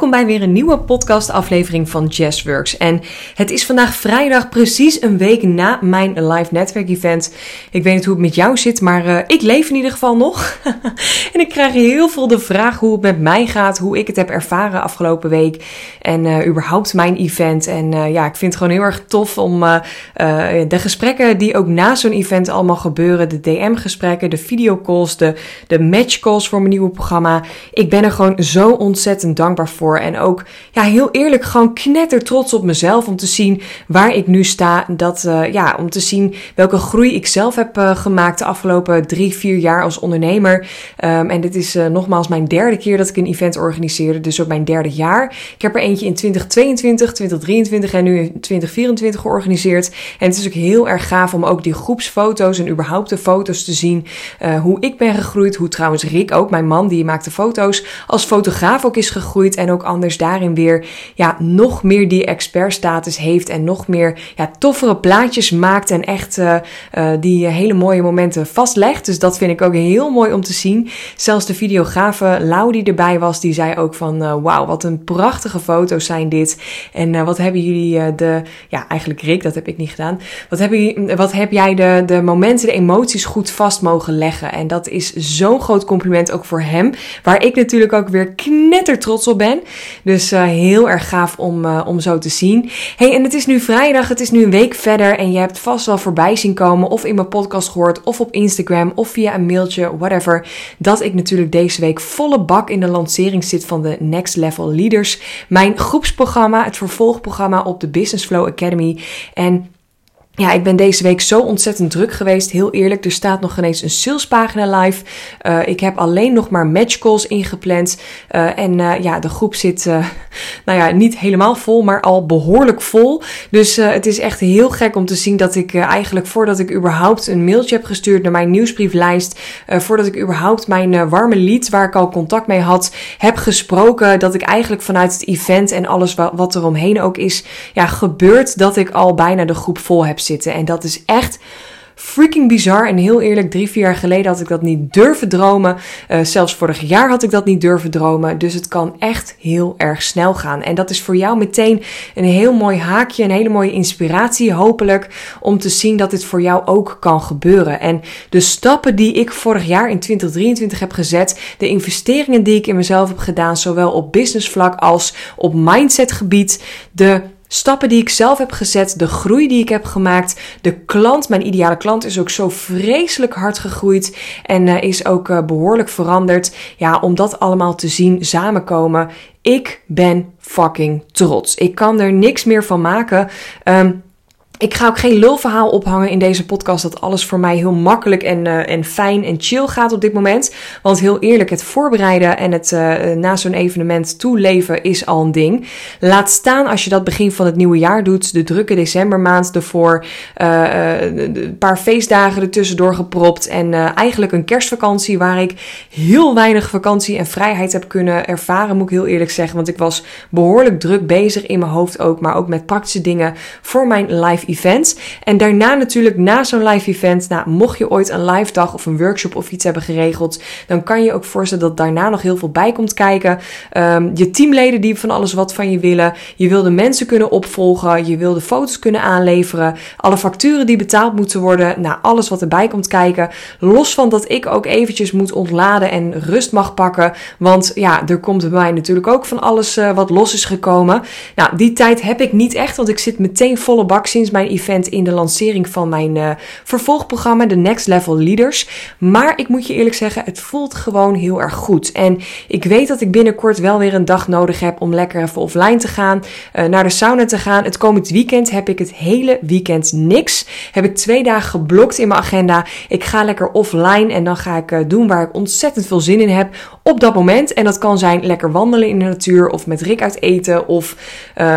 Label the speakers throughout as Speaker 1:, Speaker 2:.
Speaker 1: Welkom bij weer een nieuwe podcastaflevering van Jazzworks. En het is vandaag vrijdag, precies een week na mijn live netwerkevent. Ik weet niet hoe het met jou zit, maar uh, ik leef in ieder geval nog. en ik krijg heel veel de vraag hoe het met mij gaat, hoe ik het heb ervaren afgelopen week. En uh, überhaupt mijn event. En uh, ja, ik vind het gewoon heel erg tof om de gesprekken die ook na zo'n event allemaal gebeuren. De DM-gesprekken, de videocalls, de, de matchcalls voor mijn nieuwe programma. Ik ben er gewoon zo ontzettend dankbaar voor. En ook, ja, heel eerlijk, gewoon knetter trots op mezelf om te zien waar ik nu sta. Dat, uh, ja, om te zien welke groei ik zelf heb uh, gemaakt de afgelopen drie, vier jaar als ondernemer. Um, en dit is uh, nogmaals mijn derde keer dat ik een event organiseerde. Dus ook mijn derde jaar. Ik heb er eentje in 2022, 2023 en nu in 2024 georganiseerd. En het is ook heel erg gaaf om ook die groepsfoto's en überhaupt de foto's te zien. hoe ik ben gegroeid. Hoe trouwens Rick ook, mijn man, die maakte foto's, als fotograaf ook is gegroeid. En ook anders daarin weer ja, nog meer die expertstatus heeft en nog meer ja, toffere plaatjes maakt en echt uh, uh, die hele mooie momenten vastlegt. Dus dat vind ik ook heel mooi om te zien. Zelfs de videografe Lau die erbij was, die zei ook van wauw, wat een prachtige foto's zijn dit. En wat hebben jullie de, ja eigenlijk Rick, dat heb ik niet gedaan. Wat, hebben, wat heb jij de, de momenten, de emoties goed vast mogen leggen. En dat is zo'n groot compliment ook voor hem. Waar ik natuurlijk ook weer knetter trots op ben. Dus uh, heel erg gaaf om, uh, om zo te zien. Hey, en het is nu vrijdag, het is nu een week verder. En je hebt vast wel voorbij zien komen, of in mijn podcast gehoord, of op Instagram, of via een mailtje, whatever. Dat ik natuurlijk deze week volle bak in de lancering zit van de Next Level Leaders. Mijn groepsprogramma, het vervolgprogramma op de Business Flow Academy. En ja, ik ben deze week zo ontzettend druk geweest. Heel eerlijk, er staat nog ineens een salespagina live. Uh, ik heb alleen nog maar matchcalls ingepland. Uh, en uh, ja, de groep zit, nou ja, niet helemaal vol, maar al behoorlijk vol. Dus het is echt heel gek om te zien dat ik eigenlijk voordat ik überhaupt een mailtje heb gestuurd naar mijn nieuwsbrieflijst, voordat ik überhaupt mijn warme lead, waar ik al contact mee had, heb gesproken, dat ik eigenlijk vanuit het event en alles wat, wat er omheen ook is, ja, gebeurt dat ik al bijna de groep vol heb zitten. En dat is echt freaking bizar. En heel eerlijk, drie, vier jaar geleden had ik dat niet durven dromen. Uh, zelfs vorig jaar had ik dat niet durven dromen. Dus het kan echt heel erg snel gaan. En dat is voor jou meteen een heel mooi haakje, een hele mooie inspiratie, hopelijk, om te zien dat dit voor jou ook kan gebeuren. En de stappen die ik vorig jaar in 2023 heb gezet, de investeringen die ik in mezelf heb gedaan, zowel op businessvlak als op mindsetgebied, de stappen die ik zelf heb gezet, de groei die ik heb gemaakt, de klant, mijn ideale klant is ook zo vreselijk hard gegroeid en uh, is ook uh, behoorlijk veranderd. Ja, om dat allemaal te zien samenkomen. Ik ben fucking trots. Ik kan er niks meer van maken. Um, ik ga ook geen lulverhaal ophangen in deze podcast dat alles voor mij heel makkelijk en, uh, en fijn en chill gaat op dit moment. Want heel eerlijk, het voorbereiden en het uh, na zo'n evenement toeleven is al een ding. Laat staan als je dat begin van het nieuwe jaar doet, de drukke decembermaand ervoor, een paar feestdagen ertussendoor gepropt en eigenlijk een kerstvakantie waar ik heel weinig vakantie en vrijheid heb kunnen ervaren, moet ik heel eerlijk zeggen. Want ik was behoorlijk druk bezig in mijn hoofd ook, maar ook met praktische dingen voor mijn live events. En daarna natuurlijk, na zo'n live event, nou, mocht je ooit een live dag of een workshop of iets hebben geregeld, dan kan je ook voorstellen dat daarna nog heel veel bij komt kijken. Um, je teamleden die van alles wat van je willen. Je wil de mensen kunnen opvolgen. Je wil de foto's kunnen aanleveren. Alle facturen die betaald moeten worden. Nou, alles wat erbij komt kijken. Los van dat ik ook eventjes moet ontladen en rust mag pakken. Want ja, er komt bij mij natuurlijk ook van alles uh, wat los is gekomen. Nou, die tijd heb ik niet echt, want ik zit meteen volle bak sinds mijn event in de lancering van mijn uh, vervolgprogramma, de Next Level Leaders. Maar ik moet je eerlijk zeggen, het voelt gewoon heel erg goed. En ik weet dat ik binnenkort wel weer een dag nodig heb om lekker even offline te gaan, uh, naar de sauna te gaan. Het komend weekend heb ik het hele weekend niks. Heb ik twee dagen geblokt in mijn agenda. Ik ga lekker offline en dan ga ik uh, doen waar ik ontzettend veel zin in heb op dat moment. En dat kan zijn lekker wandelen in de natuur of met Rick uit eten of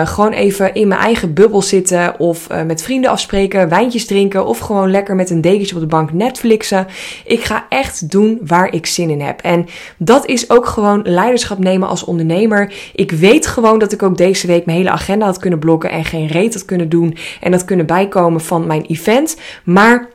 Speaker 1: gewoon even in mijn eigen bubbel zitten of met met vrienden afspreken, wijntjes drinken of gewoon lekker met een dekentje op de bank Netflixen. Ik ga echt doen waar ik zin in heb. En dat is ook gewoon leiderschap nemen als ondernemer. Ik weet gewoon dat ik ook deze week mijn hele agenda had kunnen blokken en geen reet had kunnen doen en dat kunnen bijkomen van mijn event. Maar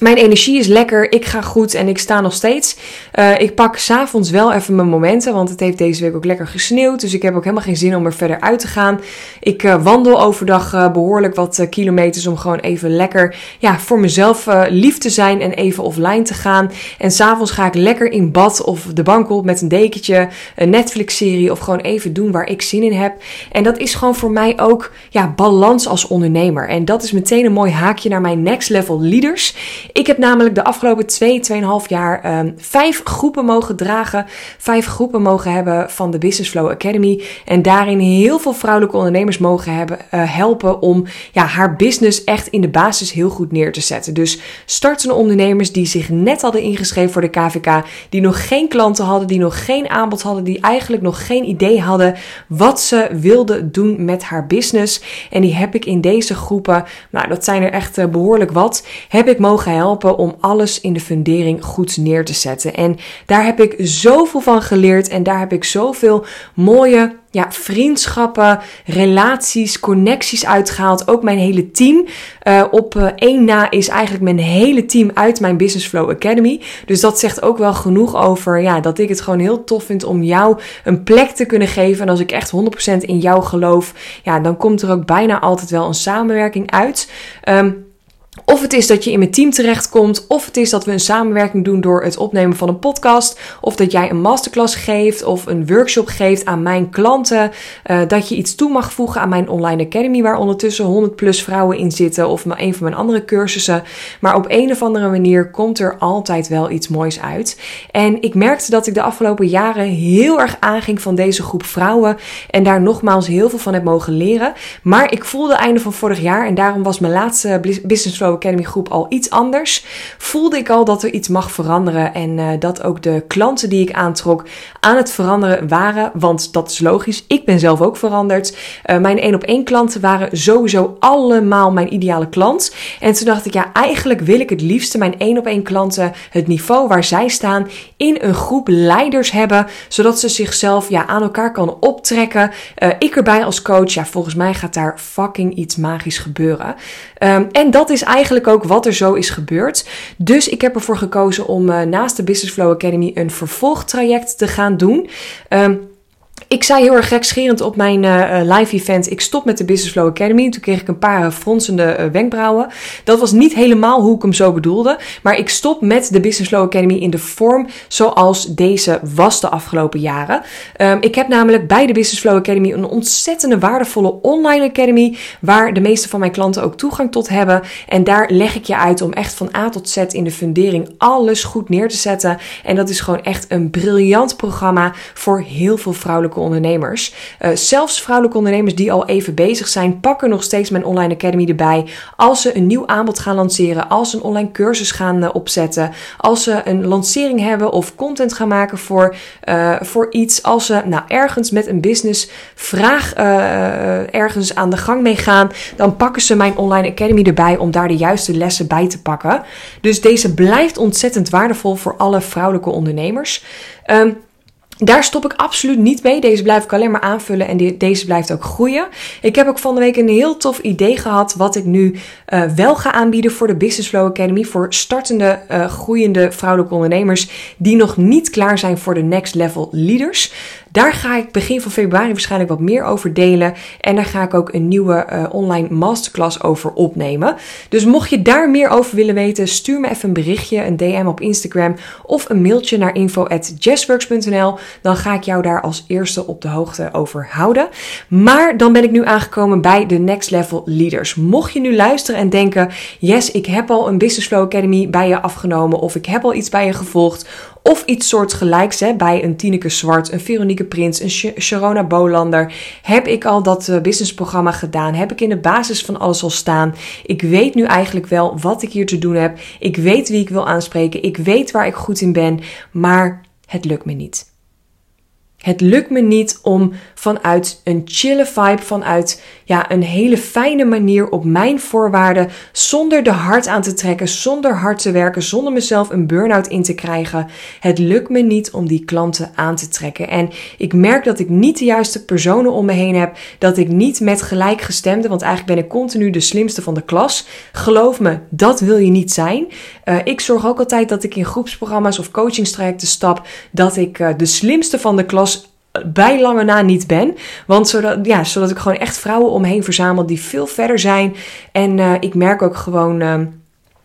Speaker 1: mijn energie is lekker, ik ga goed en ik sta nog steeds. Uh, ik pak s'avonds wel even mijn momenten, want het heeft deze week ook lekker gesneeuwd. Dus ik heb ook helemaal geen zin om er verder uit te gaan. Ik uh, wandel overdag uh, behoorlijk wat kilometers om gewoon even lekker ja, voor mezelf lief te zijn en even offline te gaan. En s'avonds ga ik lekker in bad of de bank op met een dekentje, een Netflix-serie of gewoon even doen waar ik zin in heb. En dat is gewoon voor mij ook ja, balans als ondernemer. En dat is meteen een mooi haakje naar mijn next level leaders. Ik heb namelijk de afgelopen 2, 2,5 jaar um, vijf groepen mogen dragen. Vijf groepen mogen hebben van de Business Flow Academy. En daarin heel veel vrouwelijke ondernemers mogen hebben, uh, helpen om ja, haar business echt in de basis heel goed neer te zetten. Dus startende ondernemers die zich net hadden ingeschreven voor de KVK. Die nog geen klanten hadden, die nog geen aanbod hadden. Die eigenlijk nog geen idee hadden wat ze wilden doen met haar business. En die heb ik in deze groepen, nou dat zijn er echt uh, behoorlijk wat, heb ik mogen helpen helpen om alles in de fundering goed neer te zetten. En daar heb ik zoveel van geleerd en daar heb ik zoveel mooie ja, vriendschappen, relaties, connecties uitgehaald. Ook mijn hele team. Uh, op uh, één na is eigenlijk mijn hele team uit mijn Business Flow Academy. Dus dat zegt ook wel genoeg over ja, dat ik het gewoon heel tof vind om jou een plek te kunnen geven. En als ik echt 100% in jou geloof, ja, dan komt er ook bijna altijd wel een samenwerking uit. Um, of het is dat je in mijn team terechtkomt, of het is dat we een samenwerking doen door het opnemen van een podcast, of dat jij een masterclass geeft of een workshop geeft aan mijn klanten, uh, dat je iets toe mag voegen aan mijn online academy waar ondertussen 100 plus vrouwen in zitten of een van mijn andere cursussen. Maar op een of andere manier komt er altijd wel iets moois uit. En ik merkte dat ik de afgelopen jaren heel erg aanging van deze groep vrouwen en daar nogmaals heel veel van heb mogen leren. Maar ik voelde einde van vorig jaar en daarom was mijn laatste business flow Academy groep al iets anders. Voelde ik al dat er iets mag veranderen en uh, dat ook de klanten die ik aantrok aan het veranderen waren. Want dat is logisch, ik ben zelf ook veranderd. Uh, mijn één op één klanten waren sowieso allemaal mijn ideale klant. En toen dacht ik, ja, eigenlijk wil ik het liefste mijn één op één klanten het niveau waar zij staan in een groep leiders hebben, zodat ze zichzelf ja, aan elkaar kan optrekken. Uh, ik erbij als coach, ja, volgens mij gaat daar fucking iets magisch gebeuren. Um, en dat is eigenlijk ook wat er zo is gebeurd. Dus ik heb ervoor gekozen om uh, naast de Business Flow Academy een vervolgtraject te gaan doen. Um, ik zei heel erg gekscherend op mijn uh, live event: ik stop met de Business Flow Academy. Toen kreeg ik een paar fronsende uh, wenkbrauwen. Dat was niet helemaal hoe ik hem zo bedoelde. Maar ik stop met de Business Flow Academy in de vorm zoals deze was de afgelopen jaren. Um, ik heb namelijk bij de Business Flow Academy een ontzettende waardevolle online academy. Waar de meeste van mijn klanten ook toegang tot hebben. En daar leg ik je uit om echt van A tot Z in de fundering alles goed neer te zetten. En dat is gewoon echt een briljant programma voor heel veel vrouwelijke ondernemers. Uh, zelfs vrouwelijke ondernemers die al even bezig zijn, pakken nog steeds mijn online academy erbij. Als ze een nieuw aanbod gaan lanceren, als ze een online cursus gaan uh, opzetten, als ze een lancering hebben of content gaan maken voor, uh, voor iets, als ze nou ergens met een business vraag ergens aan de gang mee gaan, dan pakken ze mijn online academy erbij om daar de juiste lessen bij te pakken. Dus deze blijft ontzettend waardevol voor alle vrouwelijke ondernemers. Um, daar stop ik absoluut niet mee. Deze blijf ik alleen maar aanvullen en deze blijft ook groeien. Ik heb ook van de week een heel tof idee gehad wat ik nu uh, wel ga aanbieden voor de Business Flow Academy. Voor startende, uh, groeiende vrouwelijke ondernemers die nog niet klaar zijn voor de next level leaders. Daar ga ik begin van februari waarschijnlijk wat meer over delen. En daar ga ik ook een nieuwe uh, online masterclass over opnemen. Dus mocht je daar meer over willen weten, stuur me even een berichtje, een DM op Instagram of een mailtje naar info@jazzworks.nl. Dan ga ik jou daar als eerste op de hoogte over houden. Maar dan ben ik nu aangekomen bij de Next Level Leaders. Mocht je nu luisteren en denken: "Yes, ik heb al een Business Flow Academy bij je afgenomen of ik heb al iets bij je gevolgd." Of iets soortgelijks hè, bij een Tineke Zwart, een Veronique Prins, een Sharona Bolander. Heb ik al dat uh, businessprogramma gedaan? Heb ik in de basis van alles al staan? Ik weet nu eigenlijk wel wat ik hier te doen heb. Ik weet wie ik wil aanspreken. Ik weet waar ik goed in ben. Maar het lukt me niet. Het lukt me niet om vanuit een chille vibe, vanuit ja, een hele fijne manier op mijn voorwaarden, zonder de hard aan te trekken, zonder hard te werken, zonder mezelf een burn-out in te krijgen. Het lukt me niet om die klanten aan te trekken. En ik merk dat ik niet de juiste personen om me heen heb, dat ik niet met gelijkgestemden, want eigenlijk ben ik continu de slimste van de klas. Geloof me, dat wil je niet zijn. Uh, ik zorg ook altijd dat ik in groepsprogramma's of coachingstrajecten stap, dat ik uh, de slimste van de klas bij lange na niet ben. Want zodat, ja, zodat ik gewoon echt vrouwen omheen verzamel die veel verder zijn. En uh, ik merk ook gewoon.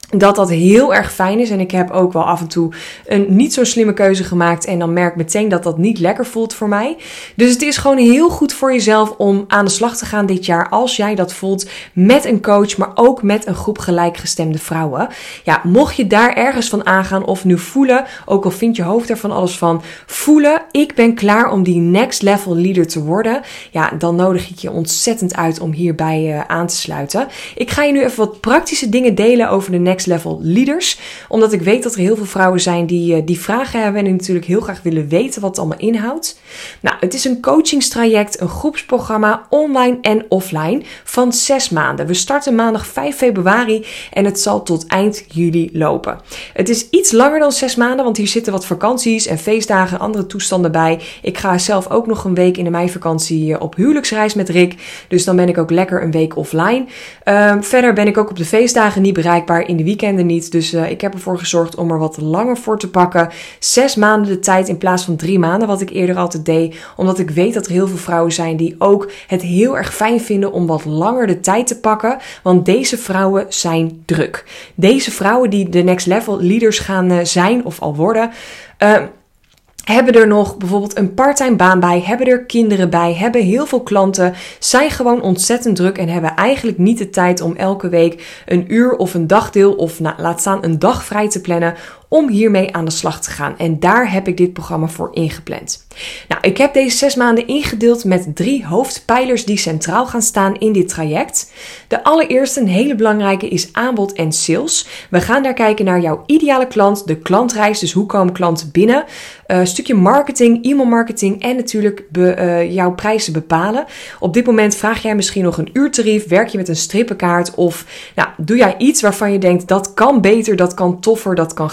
Speaker 1: Dat dat heel erg fijn is. En ik heb ook wel af en toe een niet zo slimme keuze gemaakt. En dan merk meteen dat dat niet lekker voelt voor mij. Dus het is gewoon heel goed voor jezelf om aan de slag te gaan dit jaar. Als jij dat voelt met een coach, maar ook met een groep gelijkgestemde vrouwen. Ja, mocht je daar ergens van aangaan of nu voelen, ook al vindt je hoofd er van alles van, voelen, ik ben klaar om die next level leader te worden. Ja, dan nodig ik je ontzettend uit om hierbij uh, aan te sluiten. Ik ga je nu even wat praktische dingen delen over de next level leaders. Omdat ik weet dat er heel veel vrouwen zijn die, eh, die vragen hebben en natuurlijk heel graag willen weten wat het allemaal inhoudt. Nou, het is een coachingstraject, een groepsprogramma, online en offline, van zes maanden. We starten maandag 5 februari en het zal tot eind juli lopen. Het is iets langer dan zes maanden, want hier zitten wat vakanties en feestdagen en andere toestanden bij. Ik ga zelf ook nog een week in de meivakantie eh, op huwelijksreis met Rick. Dus dan ben ik ook lekker een week offline. Uh, verder ben ik ook op de feestdagen niet bereikbaar in de weekenden niet. Dus uh, ik heb ervoor gezorgd om er wat langer voor te pakken. Zes maanden de tijd in plaats van drie maanden, wat ik eerder altijd deed. Omdat ik weet dat er heel veel vrouwen zijn die ook het heel erg fijn vinden om wat langer de tijd te pakken. Want deze vrouwen zijn druk. Deze vrouwen die de next level leaders gaan uh, zijn of al worden. Uh, hebben er nog bijvoorbeeld een parttime baan bij, hebben er kinderen bij, hebben heel veel klanten, zijn gewoon ontzettend druk en hebben eigenlijk niet de tijd om elke week een uur of een dagdeel of nou, laat staan een dag vrij te plannen om hiermee aan de slag te gaan. En daar heb ik dit programma voor ingepland. Nou, ik heb deze zes maanden ingedeeld met drie hoofdpijlers die centraal gaan staan in dit traject. De allereerste, een hele belangrijke, is aanbod en sales. We gaan daar kijken naar jouw ideale klant, de klantreis, dus hoe komen klanten binnen. Een stukje marketing, e-mail marketing en natuurlijk be, uh, jouw prijzen bepalen. Op dit moment vraag jij misschien nog een uurtarief, werk je met een strippenkaart of nou, doe jij iets waarvan je denkt dat kan beter, dat kan toffer, dat kan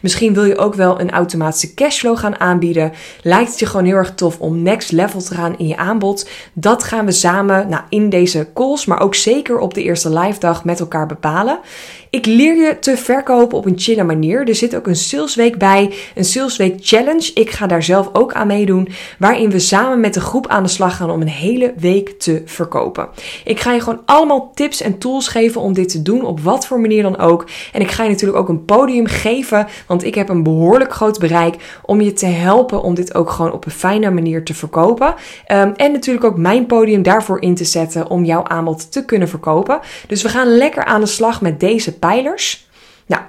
Speaker 1: Misschien wil je ook wel een automatische cashflow gaan aanbieden. Lijkt het je gewoon heel erg tof om next level te gaan in je aanbod? Dat gaan we samen nou, in deze calls, maar ook zeker op de eerste live dag met elkaar bepalen. Ik leer je te verkopen op een chille manier. Er zit ook een salesweek bij, een salesweek challenge. Ik ga daar zelf ook aan meedoen, waarin we samen met de groep aan de slag gaan om een hele week te verkopen. Ik ga je gewoon allemaal tips en tools geven om dit te doen, op wat voor manier dan ook. En ik ga je natuurlijk ook een podium geven, want ik heb een behoorlijk groot bereik om je te helpen om dit ook gewoon op een fijne manier te verkopen. Um, en natuurlijk ook mijn podium daarvoor in te zetten om jouw aanbod te kunnen verkopen. Dus we gaan lekker aan de slag met deze Nou,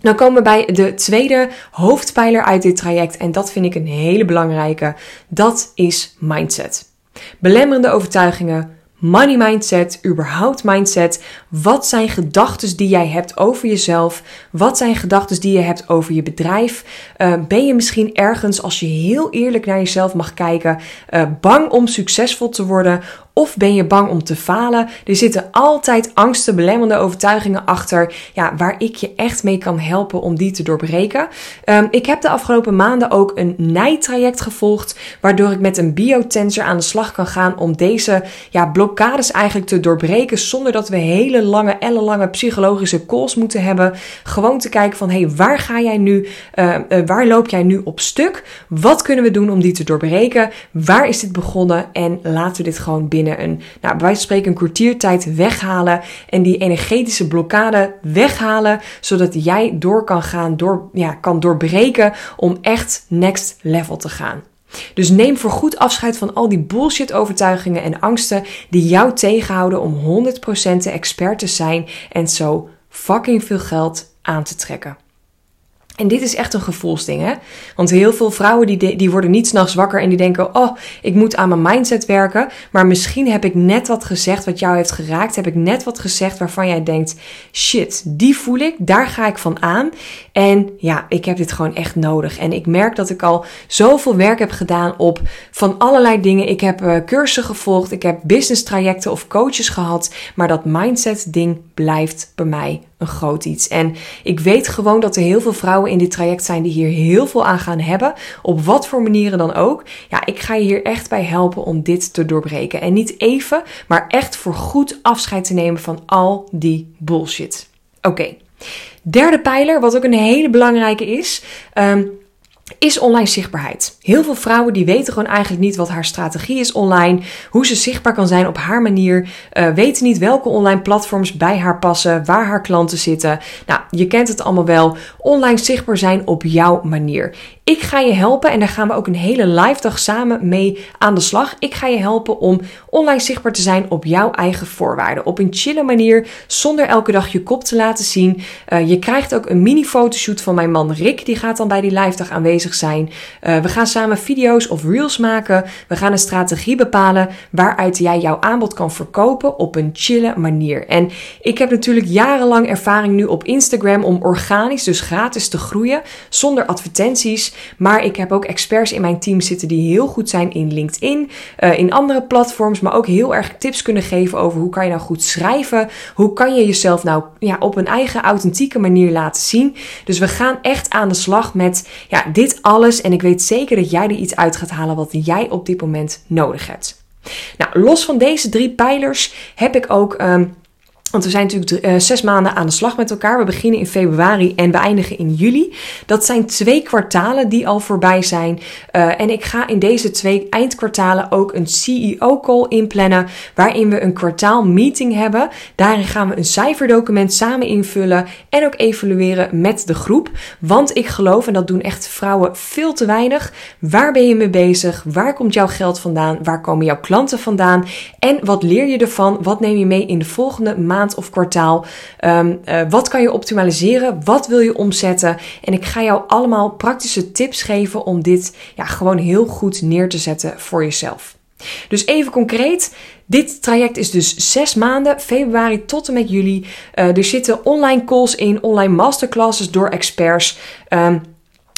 Speaker 1: dan komen we bij de tweede hoofdpijler uit dit traject en dat vind ik een hele belangrijke. Dat is mindset. Belemmerende overtuigingen, money mindset, überhaupt mindset. Wat zijn gedachten die jij hebt over jezelf? Wat zijn gedachten die je hebt over je bedrijf? Uh, ben je misschien ergens, als je heel eerlijk naar jezelf mag kijken, uh, bang om succesvol te worden? Of ben je bang om te falen? Er zitten altijd angsten, belemmerende overtuigingen achter, ja, waar ik je echt mee kan helpen om die te doorbreken. Um, ik heb de afgelopen maanden ook een nijtraject gevolgd, waardoor ik met een biotensor aan de slag kan gaan om deze ja, blokkades eigenlijk te doorbreken, zonder dat we hele lange, ellenlange psychologische calls moeten hebben. Gewoon te kijken van, hé, hey, waar ga jij nu, uh, uh, waar loop jij nu op stuk? Wat kunnen we doen om die te doorbreken? Waar is dit begonnen? En laten we dit gewoon binnen een, nou, wijze van spreken, een kwartiertijd weghalen. En die energetische blokkade weghalen. Zodat jij door kan gaan, door, ja, kan doorbreken om echt next level te gaan. Dus neem voor goed afscheid van al die bullshit overtuigingen en angsten die jou tegenhouden om 100% de expert te zijn en zo fucking veel geld aan te trekken. En dit is echt een gevoelsding, hè? Want heel veel vrouwen die, die worden niet s'nachts wakker en die denken: Oh, ik moet aan mijn mindset werken. Maar misschien heb ik net wat gezegd wat jou heeft geraakt. Heb ik net wat gezegd waarvan jij denkt: Shit, die voel ik, daar ga ik van aan. En ja, ik heb dit gewoon echt nodig. En ik merk dat ik al zoveel werk heb gedaan op van allerlei dingen. Ik heb uh, cursussen gevolgd, ik heb business trajecten of coaches gehad. Maar dat mindset-ding blijft bij mij een groot iets. En ik weet gewoon dat er heel veel vrouwen in dit traject zijn die hier heel veel aan gaan hebben. Op wat voor manieren dan ook. Ja, ik ga je hier echt bij helpen om dit te doorbreken. En niet even, maar echt voor goed afscheid te nemen van al die bullshit. Oké. Derde pijler, wat ook een hele belangrijke is. Um, is online zichtbaarheid. Heel veel vrouwen die weten gewoon eigenlijk niet wat haar strategie is online, hoe ze zichtbaar kan zijn op haar manier, uh, weten niet welke online platforms bij haar passen, waar haar klanten zitten. Nou, je kent het allemaal wel. Online zichtbaar zijn op jouw manier. Ik ga je helpen en daar gaan we ook een hele live dag samen mee aan de slag. Ik ga je helpen om online zichtbaar te zijn op jouw eigen voorwaarden. Op een chille manier, zonder elke dag je kop te laten zien. Uh, je krijgt ook een mini fotoshoot van mijn man Rick. Die gaat dan bij die live dag aanwezig zijn. Uh, we gaan samen video's of reels maken. We gaan een strategie bepalen waaruit jij jouw aanbod kan verkopen op een chille manier. En ik heb natuurlijk jarenlang ervaring nu op Instagram om organisch, dus gratis te groeien, zonder advertenties. Maar ik heb ook experts in mijn team zitten die heel goed zijn in LinkedIn, uh, in andere platforms, maar ook heel erg tips kunnen geven over hoe kan je nou goed schrijven, hoe kan je jezelf nou ja, op een eigen authentieke manier laten zien. Dus we gaan echt aan de slag met ja, dit alles en ik weet zeker dat jij er iets uit gaat halen wat jij op dit moment nodig hebt. Nou, los van deze drie pijlers heb ik ook um, want we zijn natuurlijk uh, zes maanden aan de slag met elkaar. We beginnen in februari en we eindigen in juli. Dat zijn twee kwartalen die al voorbij zijn. Uh, en ik ga in deze twee eindkwartalen ook een CEO-call inplannen. Waarin we een kwartaal meeting hebben. Daarin gaan we een cijferdocument samen invullen. En ook evalueren met de groep. Want ik geloof, en dat doen echt vrouwen veel te weinig. Waar ben je mee bezig? Waar komt jouw geld vandaan? Waar komen jouw klanten vandaan? En wat leer je ervan? Wat neem je mee in de volgende maand? Maand of kwartaal. Um, wat kan je optimaliseren? Wat wil je omzetten? En ik ga jou allemaal praktische tips geven om dit ja, gewoon heel goed neer te zetten voor jezelf. Dus even concreet. Dit traject is dus zes maanden, februari tot en met juli. Uh, er zitten online calls in, online masterclasses door experts. Um,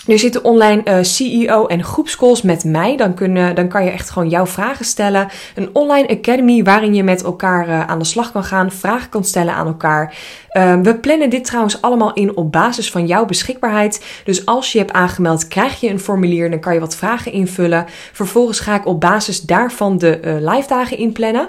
Speaker 1: er zitten online uh, CEO en groepscalls met mij. Dan, kunnen, dan kan je echt gewoon jouw vragen stellen. Een online academy waarin je met elkaar uh, aan de slag kan gaan. Vragen kan stellen aan elkaar. Uh, we plannen dit trouwens allemaal in op basis van jouw beschikbaarheid. Dus als je hebt aangemeld, krijg je een formulier. Dan kan je wat vragen invullen. Vervolgens ga ik op basis daarvan de live dagen inplannen.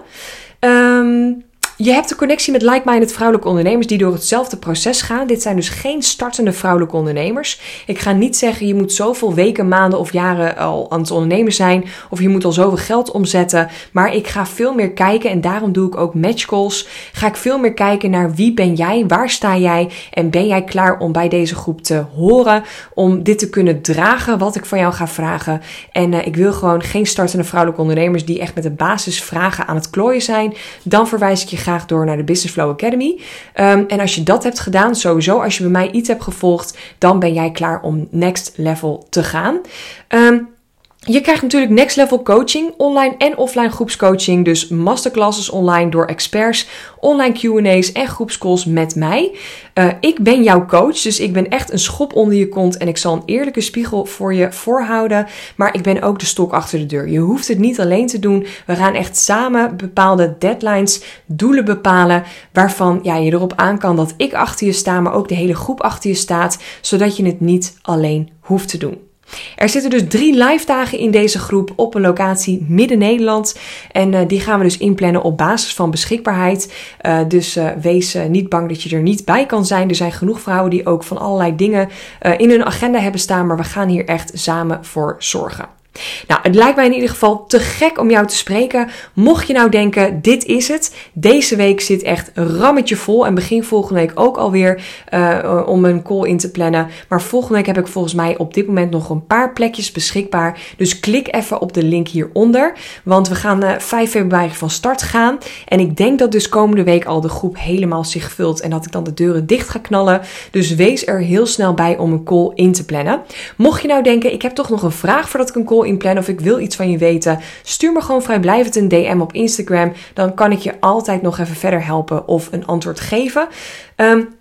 Speaker 1: Um, je hebt een connectie met like-minded vrouwelijke ondernemers die door hetzelfde proces gaan. Dit zijn dus geen startende vrouwelijke ondernemers. Ik ga niet zeggen je moet zoveel weken, maanden of jaren al aan het ondernemen zijn. Of je moet al zoveel geld omzetten. Maar ik ga veel meer kijken en daarom doe ik ook match calls. Ga ik veel meer kijken naar wie ben jij, waar sta jij en ben jij klaar om bij deze groep te horen. Om dit te kunnen dragen wat ik van jou ga vragen. En uh, ik wil gewoon geen startende vrouwelijke ondernemers die echt met de basisvragen aan het klooien zijn. Dan verwijs ik je graag door naar de Business Flow Academy. Um, en als je dat hebt gedaan, sowieso als je bij mij iets hebt gevolgd, dan ben jij klaar om next level te gaan. Um, je krijgt natuurlijk next level coaching, online en offline groepscoaching, dus masterclasses online door experts, online Q&A's en groepscalls met mij. Uh, ik ben jouw coach, dus ik ben echt een schop onder je kont en ik zal een eerlijke spiegel voor je voorhouden, maar ik ben ook de stok achter de deur. Je hoeft het niet alleen te doen. We gaan echt samen bepaalde deadlines, doelen bepalen, waarvan ja, je erop aan kan dat ik achter je sta, maar ook de hele groep achter je staat, zodat je het niet alleen hoeft te doen. Er zitten dus drie live dagen in deze groep op een locatie midden Nederland. En uh, die gaan we dus inplannen op basis van beschikbaarheid. Uh, dus uh, wees niet bang dat je er niet bij kan zijn. Er zijn genoeg vrouwen die ook van allerlei dingen in hun agenda hebben staan. Maar we gaan hier echt samen voor zorgen. Nou, het lijkt mij in ieder geval te gek om jou te spreken. Mocht je nou denken, dit is het. Deze week zit echt rammetje vol. En begin volgende week ook alweer uh, om een call in te plannen. Maar volgende week heb ik volgens mij op dit moment nog een paar plekjes beschikbaar. Dus klik even op de link hieronder. Want we gaan uh, eh, 5 februari van start gaan. En ik denk dat dus komende week al de groep helemaal zich vult. En dat ik dan de deuren dicht ga knallen. Dus wees er heel snel bij om een call in te plannen. Mocht je nou denken, ik heb toch nog een vraag voordat ik een call inplannen of ik wil iets van je weten, stuur me gewoon vrijblijvend een DM op Instagram. Dan kan ik je altijd nog even verder helpen of een antwoord geven. Um,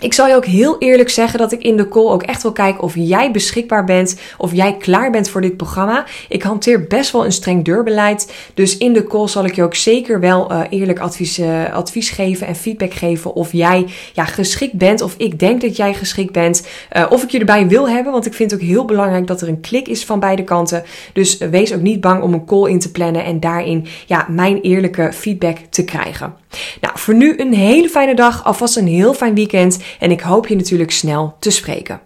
Speaker 1: ik zal je ook heel eerlijk zeggen dat ik in de call ook echt wil kijken of jij beschikbaar bent, of jij klaar bent voor dit programma. Ik hanteer best wel een streng deurbeleid, dus in de call zal ik je ook zeker wel uh, eerlijk advies, uh, advies geven en feedback geven of jij ja, geschikt bent, of ik denk dat jij geschikt bent, uh, of ik je erbij wil hebben, want ik vind het ook heel belangrijk dat er een klik is van beide kanten. Dus wees ook niet bang om een call in te plannen en daarin ja, mijn eerlijke feedback te krijgen. Nou, voor nu een hele fijne dag, alvast een heel fijn weekend en ik hoop je natuurlijk snel te spreken.